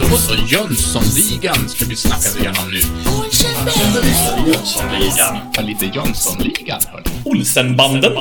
Då så, Jönssonligan ska vi snacka igenom nu. Jönssonligan. Ja, lite Jönssonligan, hörni. Olsenbanden.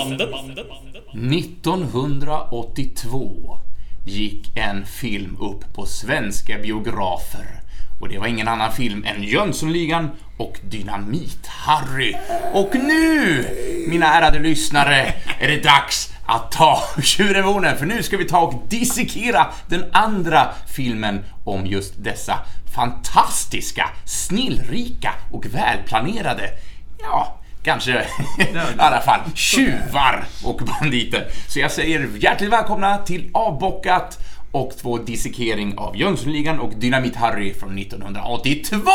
1982 gick en film upp på svenska biografer. Och det var ingen annan film än Jönssonligan och Dynamit-Harry. Och nu, mina ärade lyssnare, är det dags att ta tjuren för nu ska vi ta och dissekera den andra filmen om just dessa fantastiska, snillrika och välplanerade, ja, kanske i alla fall tjuvar och banditer. Så jag säger hjärtligt välkomna till Avbockat och två dissekering av Jönssonligan och Dynamit-Harry från 1982!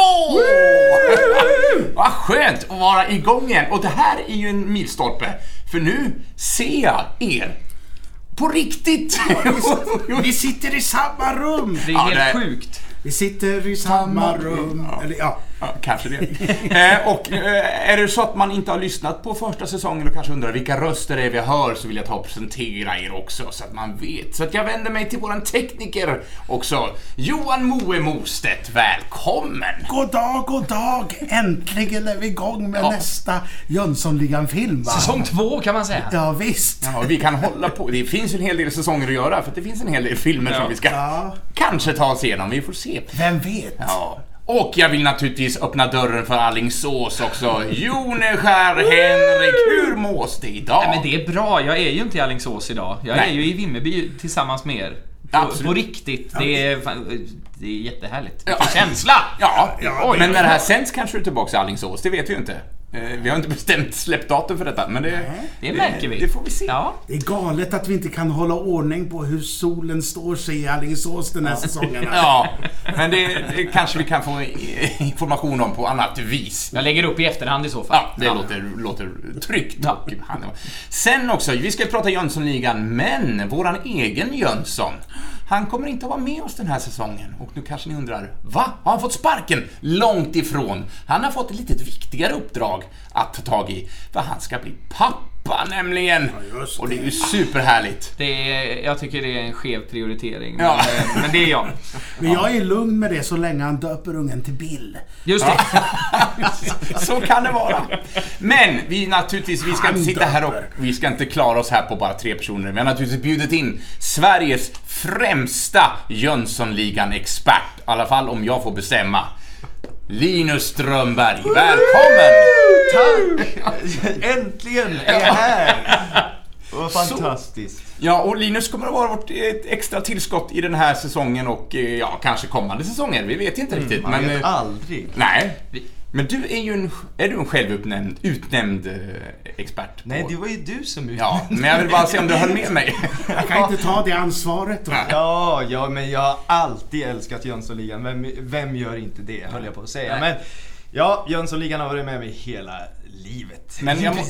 Vad skönt att vara igång igen! Och det här är ju en milstolpe, för nu ser jag er på riktigt! Vi sitter i samma rum! Det är Ja, helt det- sjukt. Vi sitter i samma rum. Eller ja. Ja, kanske det. Eh, och eh, är det så att man inte har lyssnat på första säsongen och kanske undrar vilka röster det är vi hör så vill jag ta och presentera er också så att man vet. Så att jag vänder mig till våran tekniker också. Johan Moe Mostedt, välkommen! God dag, god dag! Äntligen är vi igång med Ja. nästa Jönssonligan-film va? Säsong två kan man säga. Ja visst. Ja, vi kan hålla på. Det finns en hel del säsonger att göra för det finns en hel del filmer som vi ska Ja. kanske ta oss igenom. Vi får se. Vem vet? Ja. Och jag vill naturligtvis öppna dörren för Allingsås också. Joneskär Henrik, hur mås det idag? Nej, men det är bra. Jag är ju inte i Alingsås idag. Jag Nej. är ju i Vimmerby tillsammans med er. På, Absolut. på riktigt. Det är, det är jättehärligt. Ja. Vilken känsla! Ja, Ja, men när det här sänds kanske du är tillbaka i Alingsås, det vet vi ju inte. Eh, Vi har inte bestämt släppdatum för detta, men det, Det märker vi. det får vi se. Ja. Det är galet att vi inte kan hålla ordning på hur solen står sig i Alingsås den här säsongen. Ja, men det, det kanske vi kan få information om på annat vis. Jag lägger upp i efterhand i så fall. Ja, det Låter, låter tryggt. Och Sen också, vi ska prata Jönssonligan, men våran egen Jönsson, han kommer inte att vara med oss den här säsongen. Och nu kanske ni undrar, va? Har han fått sparken? Långt ifrån. Han har fått ett lite viktigare uppdrag att ta tag i, för han ska bli pappa nämligen. just Och det är ju superhärligt. Det är, jag tycker det är en skev prioritering. Ja. Men, eh, men det är jag. Men jag är lugn med det så länge han döper ungen till Bill. Just det. Så kan det vara. Men vi naturligtvis, vi ska inte sitta här och vi ska inte klara oss här på bara tre personer. Vi har naturligtvis bjudit in Sveriges främsta Jönssonligan-expert. I alla fall om jag får bestämma. Linus Strömberg, välkommen! Tack! Äntligen är jag här! Vad fantastiskt. Ja, och Linus kommer att vara vårt eh, extra tillskott i den här säsongen och eh, ja, kanske kommande säsonger. Vi vet inte riktigt. Man men, vet eh, aldrig. nej. Men du är ju en, är du en självutnämnd utnämnd eh, expert? på- Nej, det var ju du som ut... Ja, men jag vill bara se om du höll med mig. Jag kan inte ta det ansvaret. Va? Ja, ja, men jag har alltid älskat Jönssonligan. Vem, vem gör inte det, höll jag på att säga. Men ja, Jönssonligan har varit med mig hela livet. Men jag, må,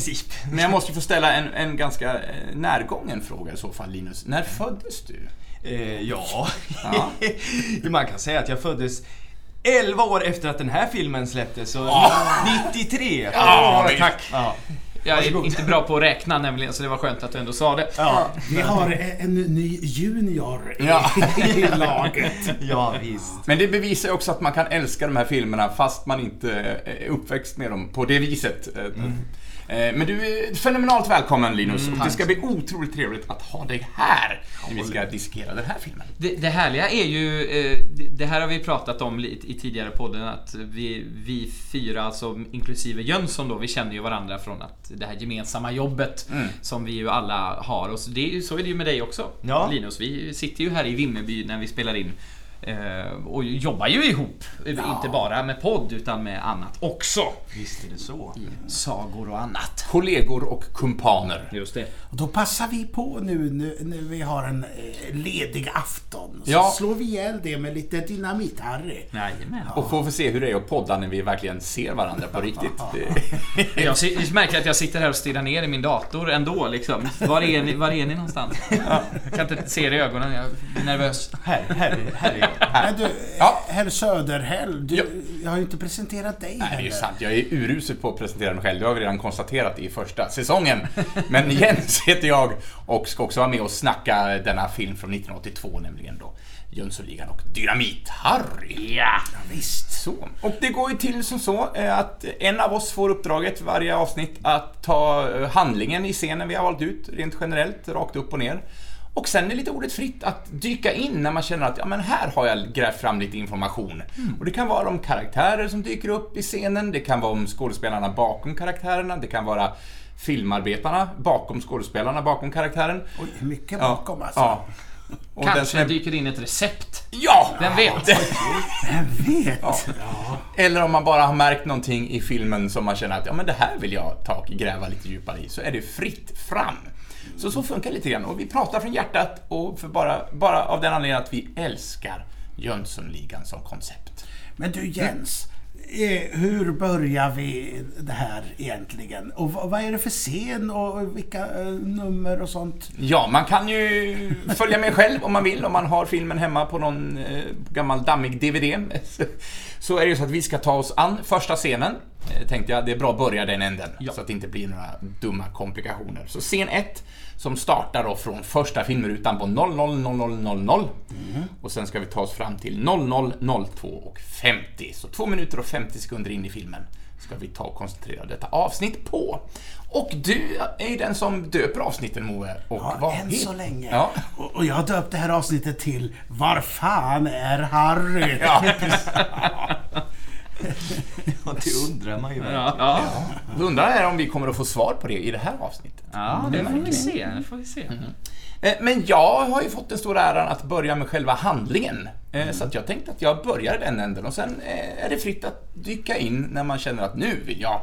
men jag måste få ställa en, en ganska eh, närgången fråga i så fall, Linus. När föddes du? Eh, ja, Ja. man kan säga att jag föddes 11 år efter att den här filmen släpptes, så 93. Ja, tack. Ja. Jag är inte bra på att räkna nämligen, så det var skönt att du ändå sa det. Ja. Vi har en, ny junior i, Ja. i laget. ja, visst. Men det bevisar ju också att man kan älska de här filmerna fast man inte är uppväxt med dem på det viset. Eh, Men du är fenomenalt välkommen Linus. och det ska bli otroligt trevligt att ha dig här när vi ska diskutera den här filmen. Det, det härliga är ju, eh, det, här har vi pratat om lite i tidigare podden, att vi, vi fyra, alltså inklusive Jönsson då, vi känner ju varandra från att det här gemensamma jobbet som vi ju alla har. Och så, det så är det ju med dig också, Ja. Linus. Vi sitter ju här i Vimmerby när vi spelar in. Eh, Och jobbar ju ihop, inte bara med podd utan med annat också. Visst är det så. Sagor och annat. Kollegor och kumpaner. Just det. Och då passar vi på nu när, vi har en eh, ledig afton. Så Ja. slår vi ihjäl det med lite dynamit-Harry. Jajamän. Och får vi se hur det är att podda när vi verkligen ser varandra på riktigt. Jag märker att jag sitter här och stirrar ner i min dator ändå liksom. Var är ni, var är ni någonstans? Jag kan inte se er i ögonen, jag blir nervös. Här, här, här Men du, Ja. herr Söderhäll, du, Ja. jag har ju inte presenterat dig Nej, det är heller. sant. Jag är urusel på att presentera mig själv. Det har vi redan konstaterat i första säsongen. Men Jens heter jag och ska också vara med och snacka denna film från 1982, nämligen då Jönssonligan och Dynamit-Harry. Ja, visst. Så. Och det går ju till som så eh, att en av oss får uppdraget varje avsnitt att ta eh, handlingen i scenen vi har valt ut, rent generellt, rakt upp och ner. Och sen är lite ordet fritt att dyka in när man känner att ja, men här har jag grävt fram lite information. Och det kan vara om karaktärer som dyker upp i scenen, det kan vara om skådespelarna bakom karaktärerna, det kan vara filmarbetarna bakom skådespelarna bakom karaktären. Oj, mycket bakom alltså. Ja. Och den Kanske är- dyker in ett recept. Ja! Vem vet? Jag vet. Eller om man bara har märkt någonting i filmen som man känner att ja, men det här vill jag ta och gräva lite djupare i, så är det fritt fram. Så så funkar det lite grann. Och vi pratar från hjärtat och för bara, bara av den anledningen att vi älskar Jönssonligan som koncept. Men du Jens, eh, hur börjar vi det här egentligen? Och vad, är det för scen och vilka eh, nummer och sånt? Ja, man kan ju följa med själv om man vill, om man har filmen hemma på någon eh, gammal dammig DVD. Så är det ju så att vi ska ta oss an första scenen. Tänkte jag, det är bra att börja den änden, så att det inte blir några dumma komplikationer. Så scen 1, som startar då från första filmrutan på 00.00.00. Och sen ska vi ta oss fram till 00.02 och 50. Så 2 minuter och 50 sekunder in i filmen ska vi ta och koncentrera detta avsnitt på. Och du är ju den som döper avsnitten Moe. Och Ja, vad än så länge. Ja. Och, och jag har döpt det här avsnittet till Var fan är Harry? Ja, Ja, det undrar man ju verkligen. Ja, ja. undrar jag om vi kommer att få svar på det i det här avsnittet. ja det får vi se. Det får vi se. Eh, Men jag har ju fått den stora äran att börja med själva handlingen. Eh, Så att jag tänkte att jag börjar den änden och sen eh, är det fritt att dyka in när man känner att nu vill jag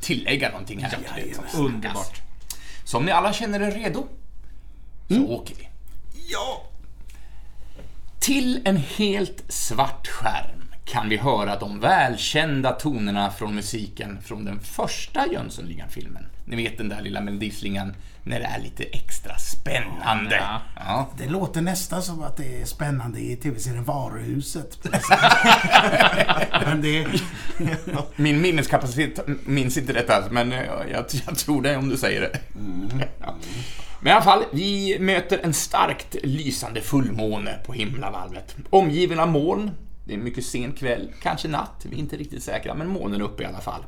tillägga någonting här. till det som snackas. Underbart. Så om ni alla känner er redo, så åker vi. Ja! Till en helt svart skärm kan vi höra de välkända tonerna från musiken från den första Jönssonligan-filmen. Ni vet den där lilla melodislingan när det är lite extra spännande. Ja. Ja. Det låter nästan som att det är spännande i tv-serien Varuhuset. Men det... Min minneskapacitet minns inte detta, men jag, jag tror det om du säger det. Ja. Men i alla fall, vi möter en starkt lysande fullmåne på himlavalvet. Omgiven av moln. Det är en mycket sen kväll, kanske natt, vi är inte riktigt säkra, men månen är uppe i alla fall.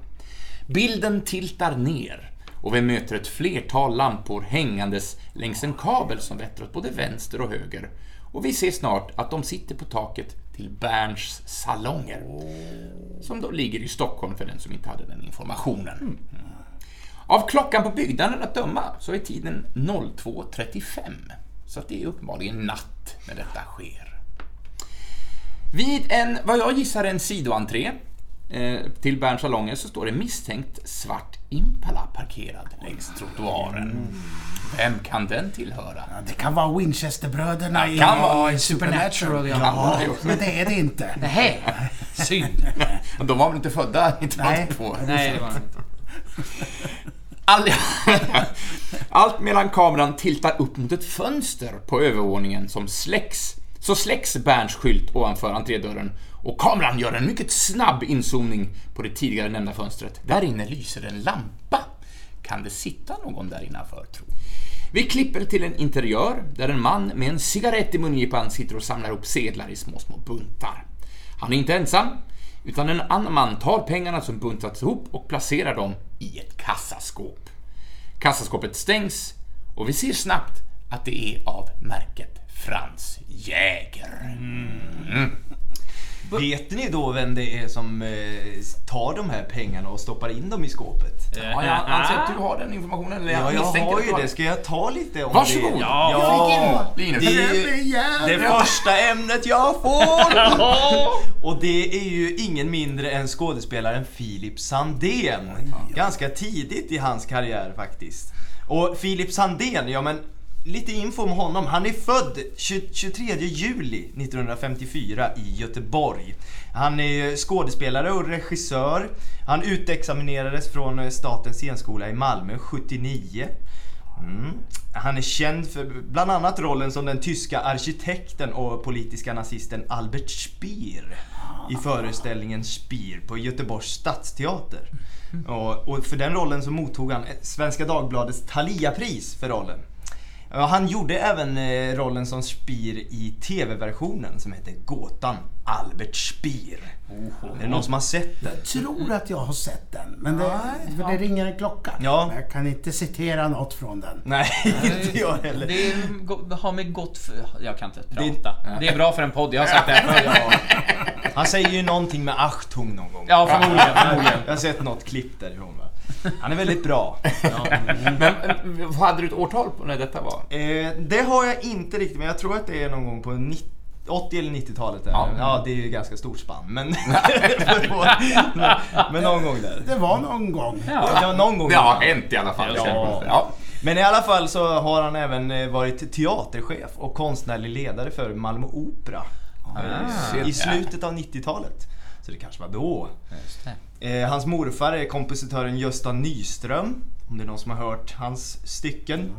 Bilden tiltar ner och vi möter ett flertal lampor hängandes längs en kabel som vetter åt både vänster och höger. Och vi ser snart att de sitter på taket till Berns salonger. Som då ligger i Stockholm för den som inte hade den informationen. Mm. Av klockan på byggnaden att döma så är tiden 02.35. Så det är uppenbarligen natt när detta sker. Vid en, vad jag gissar, en sidoentré eh, till Berns salonger så står det misstänkt svart Impala parkerad längs trottoaren. Vem kan den tillhöra? Det kan vara Winchesterbröderna i... kan vara i Supernatural, ja. Ja, Ja. men det är det inte. Nej, synd. De var väl inte födda 1982? Nej, det var inte. All... Allt medan kameran tiltar upp mot ett fönster på övervåningen som släcks. Så släcks Berns skylt ovanför entrédörren och kameran gör en mycket snabb inzoomning på det tidigare nämnda fönstret. Där inne lyser en lampa. Kan det sitta någon där innanför, tro? Vi klipper till en interiör där en man med en cigarett i mungipan sitter och samlar ihop sedlar i små, små buntar. Han är inte ensam, utan en annan man tar pengarna som buntats ihop och placerar dem i ett kassaskåp. Kassaskåpet stängs och vi ser snabbt att det är av märket Franz Jäger. Vet ni då vem det är som eh, tar de här pengarna och stoppar in dem i skåpet? Ja, jag anser att du har den informationen. Eller Ja, jag har ju det. Ska jag ta lite om Varsågod! det? Ja. ja. Linus. Det är det första ämnet jag får! Och det är ju ingen mindre än skådespelaren Filip Sandén. Ganska tidigt i hans karriär faktiskt. Och Filip Sandén, ja men lite info om honom. Han är född 20, 23 juli 1954 i Göteborg. Han är skådespelare och regissör. Han utexaminerades från Statens scenskola i Malmö 79. Mm. Han är känd för bland annat rollen som den tyska arkitekten och politiska nazisten Albert Speer i föreställningen Speer på Göteborgs stadsteater. Och, och för den rollen så mottog han Svenska Dagbladets Thalia-pris för rollen. Ja, Han gjorde även eh, rollen som Speer i TV-versionen som heter Gåtan Albert Speer. Är det någon som har sett den? tror att jag har sett den, men det, för det ringer en klocka. Ja. Men Jag kan inte citera något från den. Nej, inte jag heller. Det är, har med gott för... Jag kan inte prata. Det är bra för en podd, jag har sagt det här förr. Han säger ju någonting med Achtung någon gång. Ja, förmodligen. förmodligen. Jag har sett något klipp därifrån. Han är väldigt bra. Men eh, vad hade du ett årtal på när detta var? Eh, det har jag inte riktigt, men jag tror att det är någon gång på 90 80 eller 90-talet. där. Ja. Ja. det är ju ganska stort spann. Men, men någon gång där. Det var någon gång. Ja, någon gång Det har hänt i alla fall. Ja. Ja. Men i alla fall så har han även eh, varit teaterchef och konstnärlig ledare för Malmö Opera. se I där. slutet av 90-talet. Så det kanske var då. Eh, hans morfar är kompositören Gösta Nyström. Om det är någon som har hört hans stycken.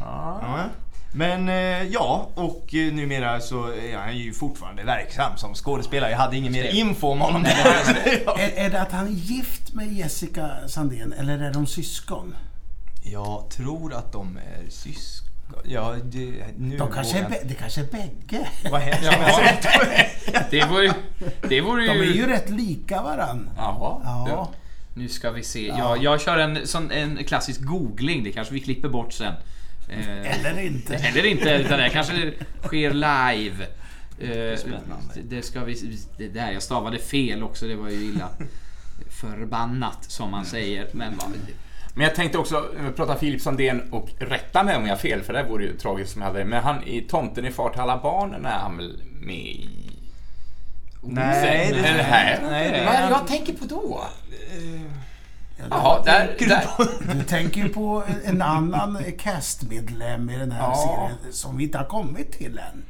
Ja. Men eh, ja, och eh, numera så är han ju fortfarande verksam som skådespelare. Jag hade ingen mer info om honom. Är, är det att han är gift med Jessica Sandén eller är de syskon? Jag tror att de är syskon. Ja, det, nu De kanske är, jag det kanske är bägge. Vad jag säger Det vore, det vore De är ju... ju rätt lika varann. Jaha. Ja. Nu ska vi se. Ja, jag kör en, sån, en klassisk googling. Det kanske vi klipper bort sen. Eh, Eller inte. Eller inte, utan det kanske sker live. Eh, Spännande. det ska vi... Det där, jag stavade fel också. Det var ju illa. Förbannat som man säger. Men vad- Men jag tänkte också eh, prata Filip Sandén och rätta mig om jag har fel, för det vore ju tragiskt som jag hade. Men han i Tomten i far till alla barnen är han väl med i? Nej, det, Är det här? Nej, Vad är det är jag tänker på då? Ja, Jaha, där, där. Du tänker ju på en annan castmedlem i den här Ja. serien som vi inte har kommit till än.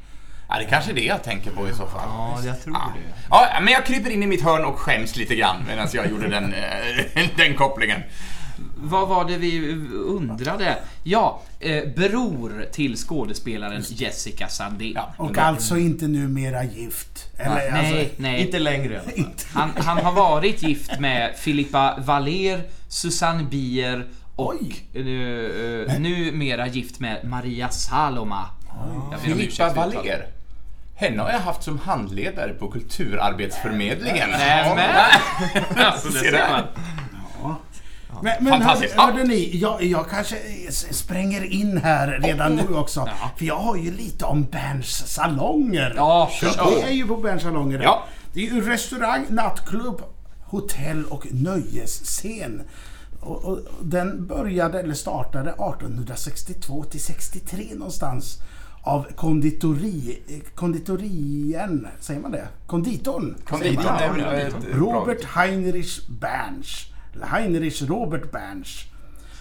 Ja, det kanske är det jag tänker på i så fall. Ja, jag tror Ja. det. Ja, men jag kryper in i mitt hörn och skäms lite grann medan jag gjorde den, eh, den kopplingen. Vad var det vi undrade? Ja, eh, bror till skådespelaren Jessica Sandén. Ja. Och alltså inte numera gift. Eller, Nej, alltså, nej. Inte längre. Han, han har varit gift med Filippa Valer, Susanne Bier och Oj. uh, numera gift med Maria Saloma. Om Filippa. Valer. Henne har jag haft som handledare på Kulturarbetsförmedlingen. Nämen! Alltså, det Ser man. Men, men hörde, ni, jag, jag kanske spränger in här redan nu också. Ja. För jag har ju lite om Berns salonger. Ja, Det kör. är ju på Berns salonger. Ja. Det är ju restaurang, nattklubb, hotell och nöjesscen. Och, och den började, eller startade 1862 till 63 någonstans av konditori, konditorien, säger man det? Konditorn? Konditorn Robert Heinrich Berns. Heinrich Robert Berns.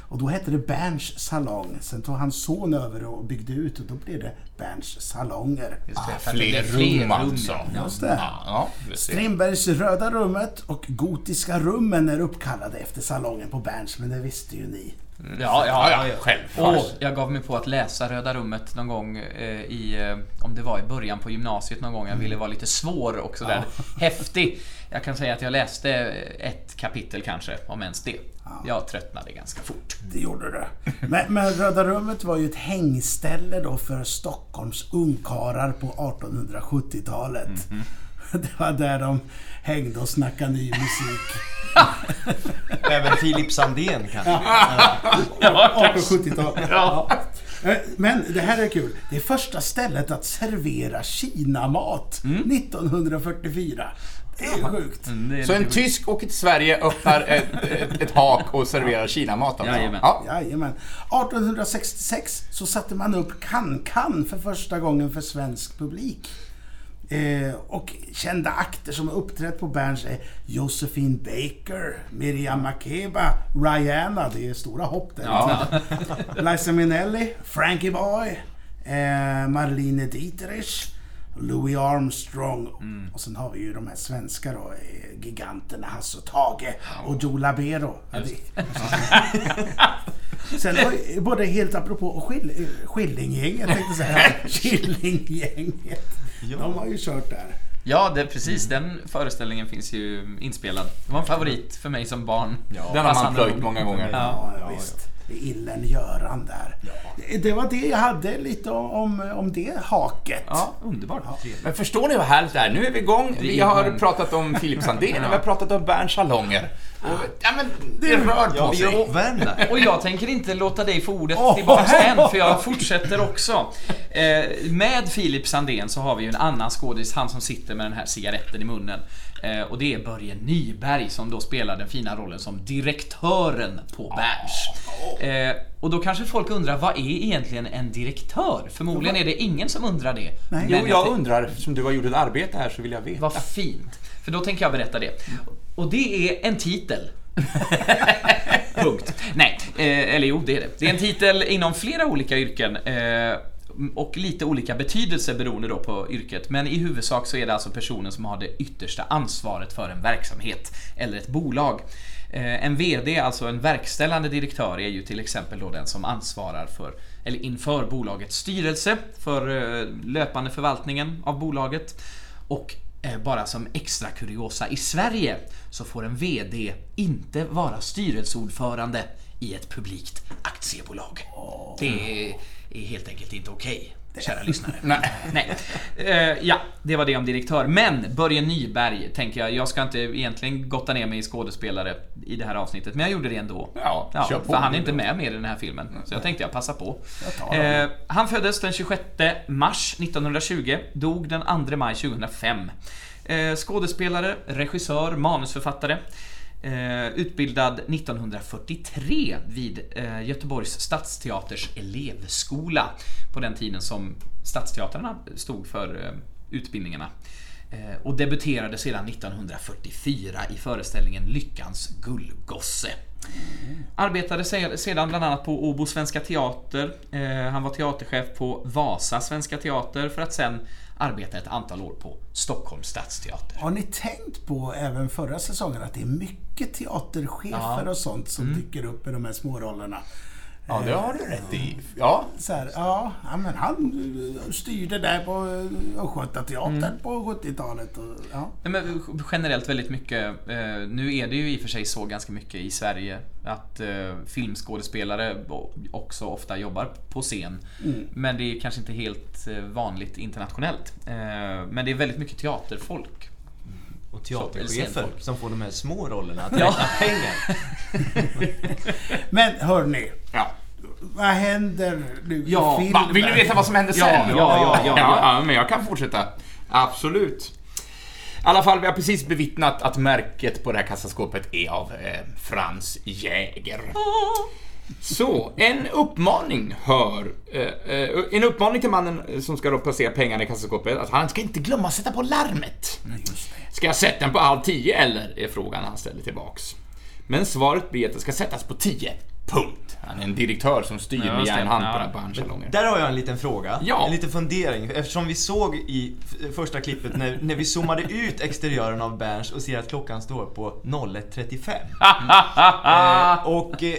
Och då hette det Berns salong. Sen tog hans son över och byggde ut och då blev det Berns salonger. Just det, Ah, fler fler rum alltså. ja. Just det. Ja, ja. Strindbergs Röda rummet och Gotiska rummen är uppkallade efter salongen på Berns, men det visste ju ni. Ja, Ja, ja, ja, ja. självklart. Och jag gav mig på att läsa Röda rummet någon gång eh, i, eh, om det var i början på gymnasiet någon gång. Jag ville vara lite svår och sådär häftig. Jag kan säga att jag läste ett kapitel kanske, om ens det. Jag tröttnade ganska fort. Det gjorde det. Men, men Röda rummet var ju ett hängställe då för Stockholms ungkarlar på 1870-talet. Det var där de hängde och snackade ny musik. Även Filip Sandén kanske. 1870-tal. Ja. Eh, Men det här är kul. Det är första stället att servera Kinamat 1944. Det är ju sjukt. Mm, det är Så en lite- tysk åker till Sverige, öppnar ett, ett, ett hak och serverar Kinamat alltså. Jajamän. Ja. Jajamän. 1866 så satte man upp Kan-Kan för första gången för svensk publik. Eh, och kända akter som har uppträtt på Berns är Josephine Baker, Miriam Makeba, Rihanna, det är stora hopp där. Ja. Liza Minnelli, Frankie Boy, eh, Marlene Dietrich, Louis Armstrong. Och sen har vi ju de här svenska då, eh, giganterna Hasse och Tage och Joe Labero. Sen har både helt apropå skill, Skillinggänget tänkte jag säga. Killinggänget. De har ju kört där. Ja, det, precis. Den föreställningen finns ju inspelad. Det var en favorit för mig som barn. Den har man plöjt många gånger. Ja, ja, visst. Det är Illen-Göran där. Det- Det var det jag hade lite om, om det haket. Ja, underbart. Men förstår ni vad härligt det är? Nu är vi igång. Vi Vi har pratat om Filip Sandén och vi har pratat om Berns salonger. Och, ja, men det rör Ja, på sig. uppvärmda. Och jag tänker inte låta dig få ordet Åh. tillbaks än, för jag fortsätter också. Eh, med Filip Sandén så har vi ju en annan skådis, han som sitter med den här cigaretten i munnen. Eh, och det är Börje Nyberg som då spelar den fina rollen som direktören på Berns. Eh, och då kanske folk undrar, vad är egentligen en direktör? Förmodligen är det ingen som undrar det. Nej. Jo, jag tänk- undrar, eftersom du har gjort ett arbete här så vill jag veta. Vad fint. För då tänker jag berätta det. Och det är en titel. Punkt. Nej, eh, eller jo, det är det. Det är en titel inom flera olika yrken. Eh, och lite olika betydelse beroende då på yrket. Men i huvudsak så är det alltså personen som har det yttersta ansvaret för en verksamhet eller ett bolag. Eh, en VD, alltså en verkställande direktör, är ju till exempel då den som ansvarar för, eller inför bolagets styrelse, för eh, löpande förvaltningen av bolaget. Och eh, bara som extra kuriosa, i Sverige så får en VD inte vara styrelseordförande i ett publikt aktiebolag. Det är, är helt enkelt inte okej, kära lyssnare. Nej. Nej. Eh, ja, det var det om direktör. Men Börje Nyberg tänker jag, jag ska inte egentligen gotta ner mig i skådespelare i det här avsnittet, men jag gjorde det ändå. Ja, kör på. för han är inte med mer i den här filmen. Så jag tänkte jag passa på. Jag. Eh, han föddes den 26 mars 1920, dog den 2 maj 2005. Eh, skådespelare, regissör, manusförfattare. Eh, utbildad 1943 vid eh, Göteborgs stadsteaters elevskola. På den tiden som stadsteatrarna stod för eh, utbildningarna. Eh, och debuterade sedan 1944 i föreställningen Lyckans gullgosse. Arbetade sedan bland annat på Åbo Svenska Teater. Eh, han var teaterchef på Vasa Svenska Teater för att sen arbeta ett antal år på Stockholms stadsteater. Har ni tänkt på även förra säsongen att det är mycket teaterchefer och sånt som dyker upp i de här smårollerna? Ja, det har du rätt i. Ja, Så här, ja, men han eh, styrde där på eh, Östgötateatern på 70-talet. Och, ja. Nej, men generellt väldigt mycket. Eh, nu är det ju i och för sig så ganska mycket i Sverige att eh, filmskådespelare också ofta jobbar på scen. Men det är kanske inte helt eh, vanligt internationellt. Eh, men det är väldigt mycket teaterfolk. Och teaterchefer som får de här små rollerna att Ja. räkna pengar. Men hörni, ja. vad händer nu Ja, i filmen? Va, vill du veta vad som hände Ja, sen? ja, ja, ja, ja. ja, men jag kan fortsätta. Absolut. I alla fall, vi har precis bevittnat att märket på det här kassaskåpet är av eh, Frans Jäger. Så, en uppmaning hör... Eh, eh, en uppmaning till mannen som ska då placera pengarna i kassaskåpet, att han ska inte glömma att sätta på larmet. Ska jag sätta den på halv tio eller? Är frågan han ställer tillbaks. Men svaret blir att det ska sättas på tio. Punkt. Han är en direktör som styr Ja, med järnhand på Ja. den här barnsalonger. Där har jag en liten fråga, Ja. en liten fundering. Eftersom vi såg i f- första klippet när, när vi zoomade ut exteriören av Berns och ser att klockan står på 01.35. eh, och eh,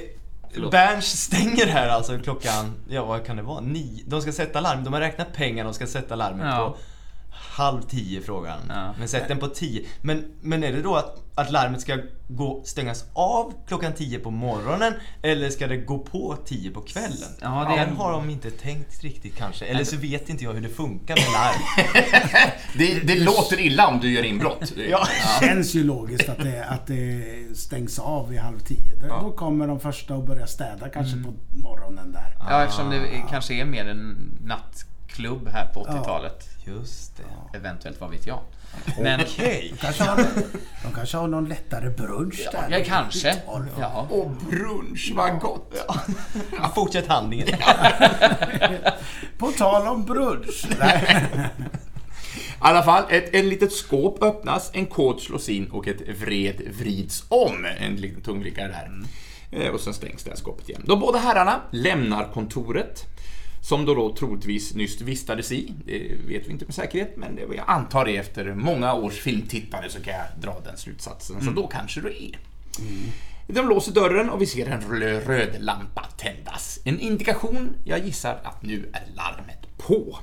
Berns stänger här alltså klockan, ja vad kan det vara? Nio. De ska sätta larm, de har räknat pengarna och ska sätta larmet Ja. på halv tio frågan. Ja. Men sätt den på tio. Men, men är det då att, att larmet ska gå, stängas av klockan tio på morgonen eller ska det gå på tio på kvällen? Ja, det är- Den har de inte tänkt riktigt kanske. Eller så vet inte jag hur det funkar med larm. Det, det låter illa om du gör inbrott. ja. Det känns ju logiskt att det, att det stängs av vid halv tio. Då, då kommer de första att börja städa kanske Mm. på morgonen där. Ja, eftersom det är- kanske är mer en nattklubb här på 80-talet. Just det. Eventuellt, vad vet jag. Men Okej. De kanske har, de kanske har någon lättare brunch där. ja, kanske. tolv. Ja. Och brunch, vad gott! Ja, Fortsätt handlingen. På tal om brunch. Nej. I alla fall, ett, ett litet skåp öppnas, en kod slås in och ett vred vrids om. En liten tungvrickare där. Eh, Och sen stängs det här skåpet igen. De båda herrarna lämnar kontoret. Som då, då troligtvis nyss vistades i. Det vet vi inte med säkerhet, men det, jag antar det efter många års filmtittande så kan jag dra den slutsatsen. Så då kanske det är. De låser dörren och vi ser en rö- röd lampa tändas. En indikation, jag gissar att nu är larmet på.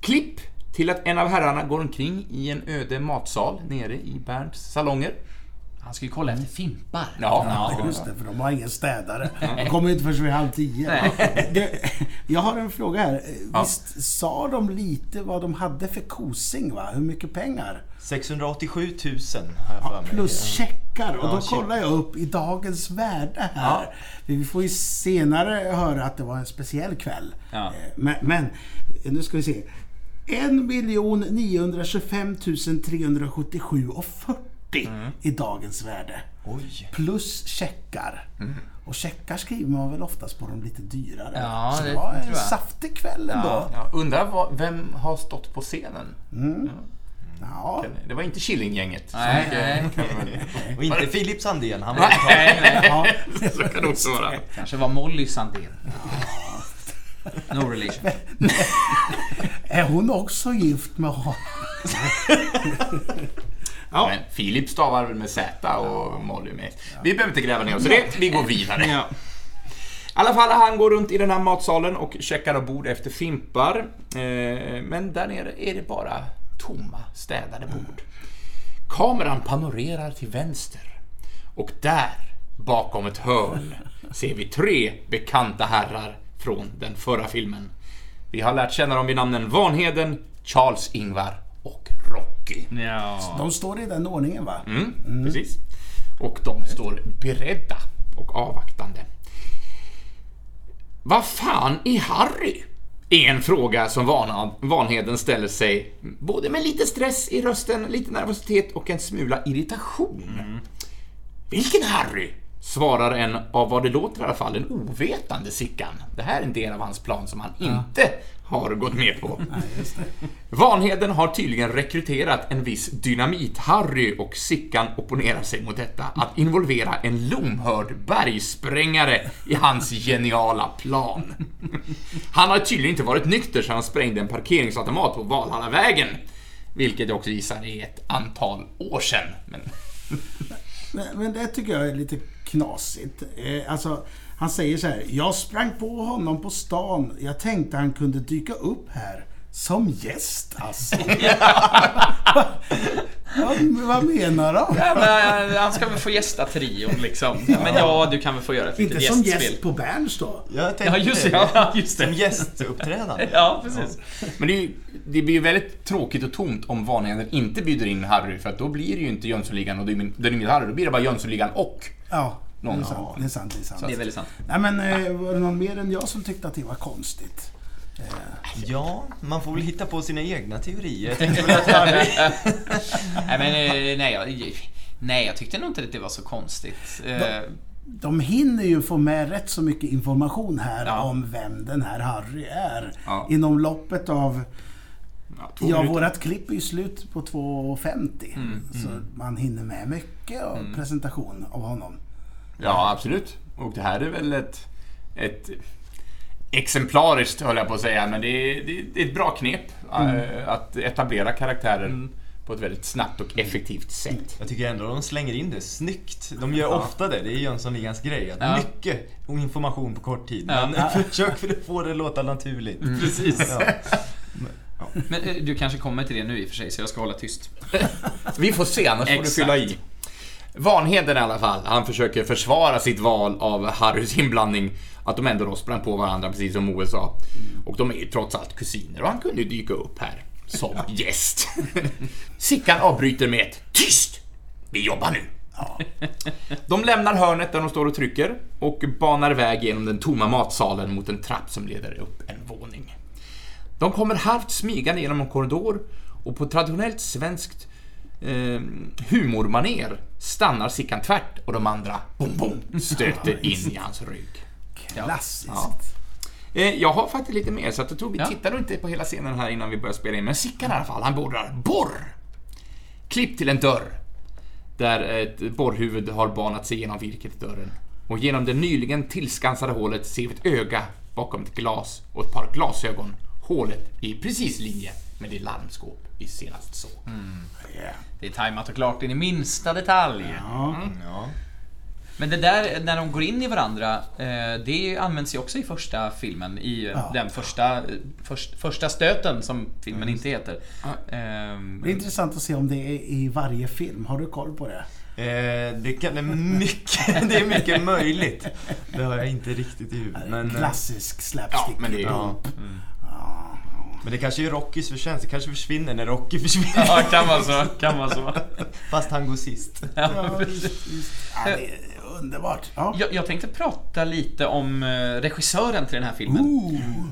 Klipp till att en av herrarna går omkring i en öde matsal nere i Bernts salonger. Han ska ju kolla efter fimpar. Ja, Just det, för de har ingen städare. De kommer inte förrän vid halv tio. Det, jag har en fråga här. Ja. Visst sa de lite vad de hade för kosing? Va? Hur mycket pengar? 687 000 har jag för mig. Plus checkar. Och Ja, då kollar jag upp i dagens värde här. Vi får ju senare höra att det var en speciell kväll. Ja. Eh, Men, men nu ska vi se. 1 925 377 och 40 i dagens värde. Oj. Plus checkar. Och checkar skriver man väl oftast på de lite dyrare. Ja, Så det var en saftig kväll ändå. Ja, undrar vad, vem har stått på scenen? Ja. Det var inte Killinggänget. Nej, nej. väl- Och inte Filip Sandén, han var Nej, nej. ja. Så kan det också vara. Kanske var Molly Sandén. No relation. Är hon också gift med honom? Ja. Men Filip stavar väl med Z och Molly med Vi behöver inte gräva ner oss i det, vi går vidare. Ja. I alla fall, han går runt i den här matsalen och checkar av bord efter fimpar. Eh, Men där nere är det bara tomma, städade bord. Kameran panorerar till vänster. Och där, bakom ett hörn, ser vi tre bekanta herrar från den förra filmen. Vi har lärt känna dem vid namnen Vanheden, Charles-Ingvar och Rocky. Ja. De står i den ordningen va? Mm, Precis. Och de står beredda och avvaktande. Vad fan är Harry? Är en fråga som Van- Vanheden ställer sig, både med lite stress i rösten, lite nervositet och en smula irritation. Vilken Harry? Svarar en, av vad det låter i alla fall, en ovetande Sickan. Det här är en del av hans plan som han inte har gått med på. Vanheden har tydligen rekryterat en viss Dynamit-Harry och Sickan opponerar sig mot detta. Att involvera en lomhörd bergsprängare i hans geniala plan. Han har tydligen inte varit nykter sedan han sprängde en parkeringsautomat på Valhallavägen. Vilket jag också gissar är ett antal år sedan. Men Men, men det tycker jag är lite knasigt. Eh, alltså, han säger så här. Jag sprang på honom på stan. Jag tänkte han kunde dyka upp här. Som gäst alltså. vad, vad menar de? Ja, men, eh, han ska väl få gästa trion liksom. Men ja, du kan väl få göra ett Inte litet som gästspel. gäst på Berns då? Jag tänkte Ja, just det. Ja, just Som det. gästuppträdande. Ja, precis. Men det, är ju, det blir ju väldigt tråkigt och tomt om Vanheden inte bjuder in Harry, för att då blir det ju inte Jönssonligan och Dynamit Harry, då blir det bara Jönssonligan och Ja, det är Någon sant. Det är sant. Det är sant. Det är väldigt sant. Nej men eh, var det någon mer än jag som tyckte att det var konstigt? Ja, man får väl hitta på sina egna teorier. Nej, men eh, nej, jag, nej, jag tyckte nog inte att det var så konstigt. Eh, De hinner ju få med rätt så mycket information här Ja. om vem den här Harry är. Ja. Inom loppet av... ja, Ja, vårat klipp är ju slut på 2.50. Mm, så man hinner med mycket av presentation av honom. Ja, absolut. Och det här är väl ett, ett exemplariskt, höll jag på att säga, men det är, det är- ett bra knep eh, att etablera karaktärer på ett väldigt snabbt och effektivt sätt. Jag tycker ändå de slänger in det snyggt. De gör Ja. ofta det, det är Jönssonligans grej. Att Ja. Mycket information på kort tid. Ja. Men försök för att få det att låta naturligt. Precis. Ja. Men eh, du kanske kommer till det nu i och för sig, så jag ska hålla tyst. Vi får se, annars får du fylla i. Vanheden i alla fall, han försöker försvara sitt val av Harrys inblandning. Att de ändå då sprang på varandra, precis som Moe sa. Och de är ju trots allt kusiner och han kunde ju dyka upp här som gäst. Sickan avbryter med ett Tyst! Vi jobbar nu! De lämnar hörnet där de står och trycker och banar iväg genom den tomma matsalen mot en trapp som leder upp en våning. De kommer halvt smygande genom en korridor och på traditionellt svenskt eh, humormaner stannar Sickan tvärt och de andra bom, bom, stöter in i hans rygg. Klassiskt. Ja. Eh, jag har faktiskt lite mer, så jag tror vi Ja. tittar inte på hela scenen här innan vi börjar spela in. Men Sickan i alla fall, han beordrar borr! Klipp till en dörr. Där ett borrhuvud har banat sig genom virket i dörren. Och genom det nyligen tillskansade hålet ser vi ett öga bakom ett glas och ett par glasögon. Hålet är precis linje med det larmskåp vi senast såg. Yeah. Det är tajmat och klart in i minsta detalj. Ja. Ja. Men det där när de går in i varandra, eh, det används ju också i första filmen. I eh, den första, först, första stöten som filmen inte heter. Ehm, Det är intressant att se om det är i varje film. Har du koll på det? Eh, det, kan, det, är mycket, det är mycket möjligt. Det har jag inte riktigt i huvudet. Men, eh, Klassisk Ja, slapstick. men det är ja. men det kanske är Rockys förtjänst. Det kanske försvinner när Rocky försvinner. ja, kan vara så. Kan vara så. Fast han går sist. Ja, visst. Ja, det är underbart. Ja. Jag, jag tänkte prata lite om eh, regissören till den här filmen.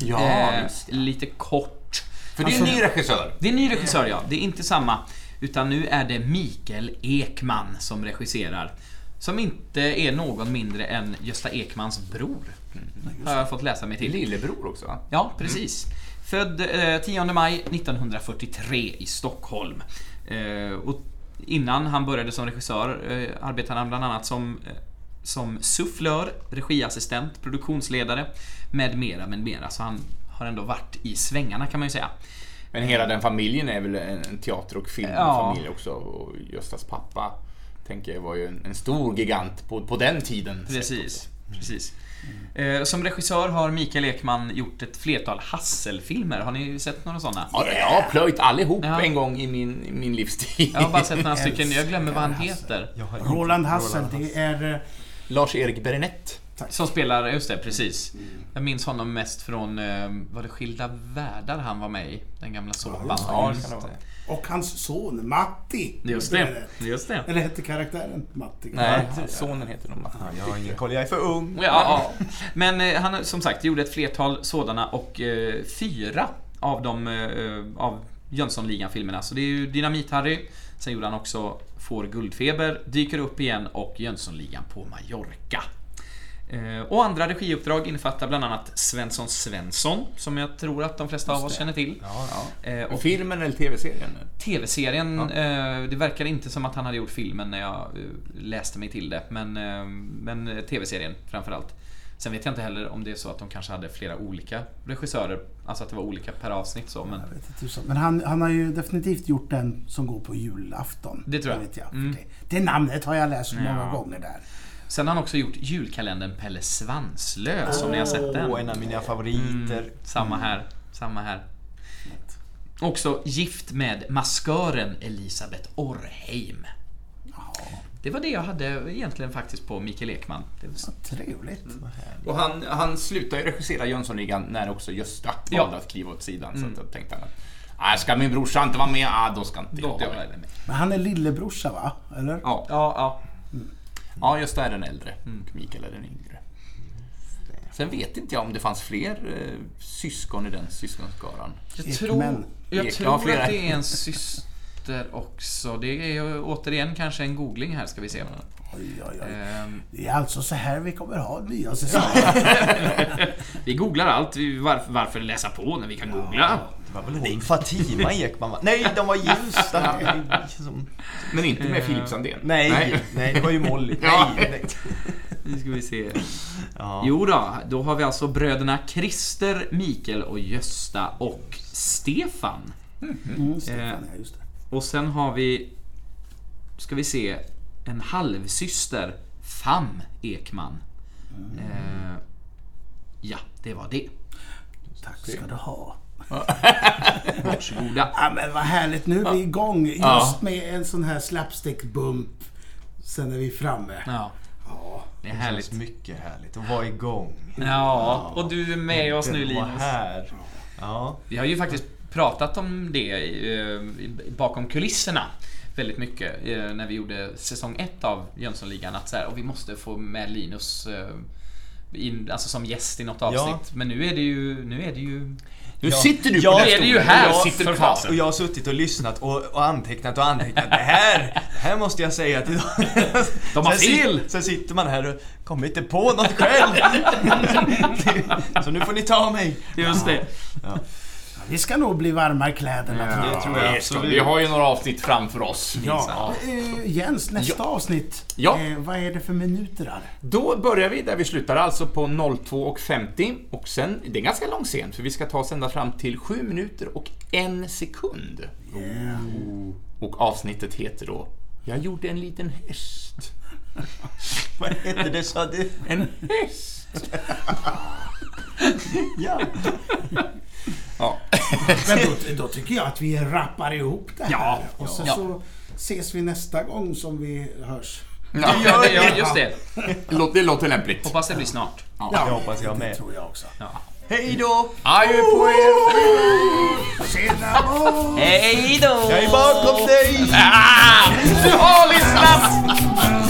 Ja, Eh, lite kort. För det är en ny regissör. Det är en ny regissör ja, det är inte samma. Utan nu är det Mikael Ekman som regisserar. Som inte är någon mindre än Gösta Ekmans bror. Har jag fått läsa mig till. Lillebror också va? Ja, precis. Född eh, 10 maj 1943 i Stockholm. Eh, och innan han började som regissör eh, arbetade han bland annat som, eh, som sufflör, regiassistent, produktionsledare med mera, med mera. Så han har ändå varit i svängarna kan man ju säga. Men hela den familjen är väl en teater och filmfamilj också. Och Göstas pappa, tänker jag, var ju en, en stor gigant på, på den tiden. Precis. Precis. Eh, som regissör har Mikael Ekman gjort ett flertal Hassel-filmer. Har ni sett några sådana? Ja, jag har plöjt allihop Ja. en gång i min, i min livstid. Jag har bara sett några stycken, jag glömmer vad han heter. Roland Hassel, det är... Lars-Erik Berenett. Som spelar, just det, precis. Jag minns honom mest från, eh, var det Skilda Världar han var med i? Den gamla såpan. Ja. Och hans son Matti. Just det, just det. Eller hette karaktären Matti? Nej, sonen heter de. Ja, jag har ingen koll, jag är för ung. Ja, ja. Men eh, han som sagt gjorde ett flertal sådana och eh, fyra av de eh, av Jönssonligan-filmerna. Så det är ju Dynamit-Harry, sen gjorde han också Får guldfeber, Dyker upp igen och Jönssonligan på Mallorca. Eh, Och andra regiuppdrag innefattar bland annat Svensson Svensson, som jag tror att de flesta av oss känner till. Eh, Och Filmen eller TV-serien? TV-serien, eh, det verkar inte som att han hade gjort filmen när jag läste mig till det. Men, men TV-serien framförallt. Sen vet jag inte heller om det är så att de kanske hade flera olika regissörer. Alltså att det var olika per avsnitt så. Men inte. Men han, han har ju definitivt gjort den som går på julafton. Det tror jag. vet jag. Mm. Det, det namnet har jag läst många Ja. gånger där. sen har han också gjort julkalendern Pelle Svanslös, om ni har sett den. En av mina favoriter. Mm, samma här, samma här. Också gift med maskören Elisabeth Orrheim. Det var det jag hade egentligen faktiskt på Mikael Ekman. Det var Så trevligt. Mm. Och han, han slutade ju regissera Jönssonligan när också Gösta Ja. Mm. valde att kliva åt sidan. Så att då tänkte han att "Nej, ska min brorsa inte vara med? Ah, då ska inte jag Låter vara jag med. Men han är lillebrorsa va? Eller? Ja. Ja, ja. ja, Gösta är den äldre Mm. och Mikael är den yngre. Sen vet inte jag om det fanns fler eh, syskon i den syskonskaran. Jag tror, jag tror ja, att det är en syster också. Det är återigen kanske en googling här ska vi se. Oj, oj, oj. Ehm, Det är alltså så här vi kommer ha nya säsonger. vi googlar allt. Varför, varför läsa på när vi kan googla? Det var väl hon Fatima Ekman va? Nej, de var gifta! Som- Men inte med Eh, Filip Sandén. Nej, nej, det var ju Molly. Ja. Nej, nej. Nu ska vi se. Ja. Jo då, då har vi alltså bröderna Christer, Mikael och Gösta och Stefan. Mm, Stefan, ja, just det. Och sen har vi, ska vi se, en halvsyster, Fam Ekman. Eh, ja, det var det. Tack ska du ha. Varsågoda. Ja, men vad härligt, nu är vi igång. Just Ja. med en sån här slapstick-bump. Sen är vi framme. Ja, Ja. det är Det härligt. känns mycket härligt att vara igång. Ja, och du är med oss nu Linus. här. Ja. Vi har ju faktiskt pratat om det eh, bakom kulisserna väldigt mycket eh, när vi gjorde säsong ett av Jönssonligan. Att så här, och vi måste få med Linus eh, in, alltså som gäst i något avsnitt. Men nu är det ju... Nu är det ju Nu Ja. sitter du på Ja, den är det ju här, Jag sitter fasen. Och jag har suttit och lyssnat och, och antecknat och antecknat. Det här, det här måste jag säga till dem. De har Sen fel! Sen sitter man här och kommer inte på något själv. Så nu får ni ta mig. Just det. Vi ska nog bli varma i kläderna tror jag. det tror jag ska- Vi har ju några avsnitt framför oss. Ja, eh, Jens, nästa avsnitt. Ja. Eh, vad är det för minuter där? Då börjar vi där vi slutar, alltså på 02.50 och sen, det är ganska lång scen för vi ska ta oss ända fram till 7 minuter och en sekund. Oh. Och avsnittet heter då Jag gjorde en liten häst. Vad heter det sa du? En häst. Ja. Ja. Men då, då tycker jag att vi rappar ihop det här. Ja, och så, ja. så ses vi nästa gång som vi hörs. Ja, Ja, ja, just det. det låter- det låter lämpligt. Hoppas det blir snart. Ja, det hoppas jag Det med. tror jag också. Hej då! Adjö på er! Tjena! Hej då! Jag är bakom dig! Ah, du har lyssnat!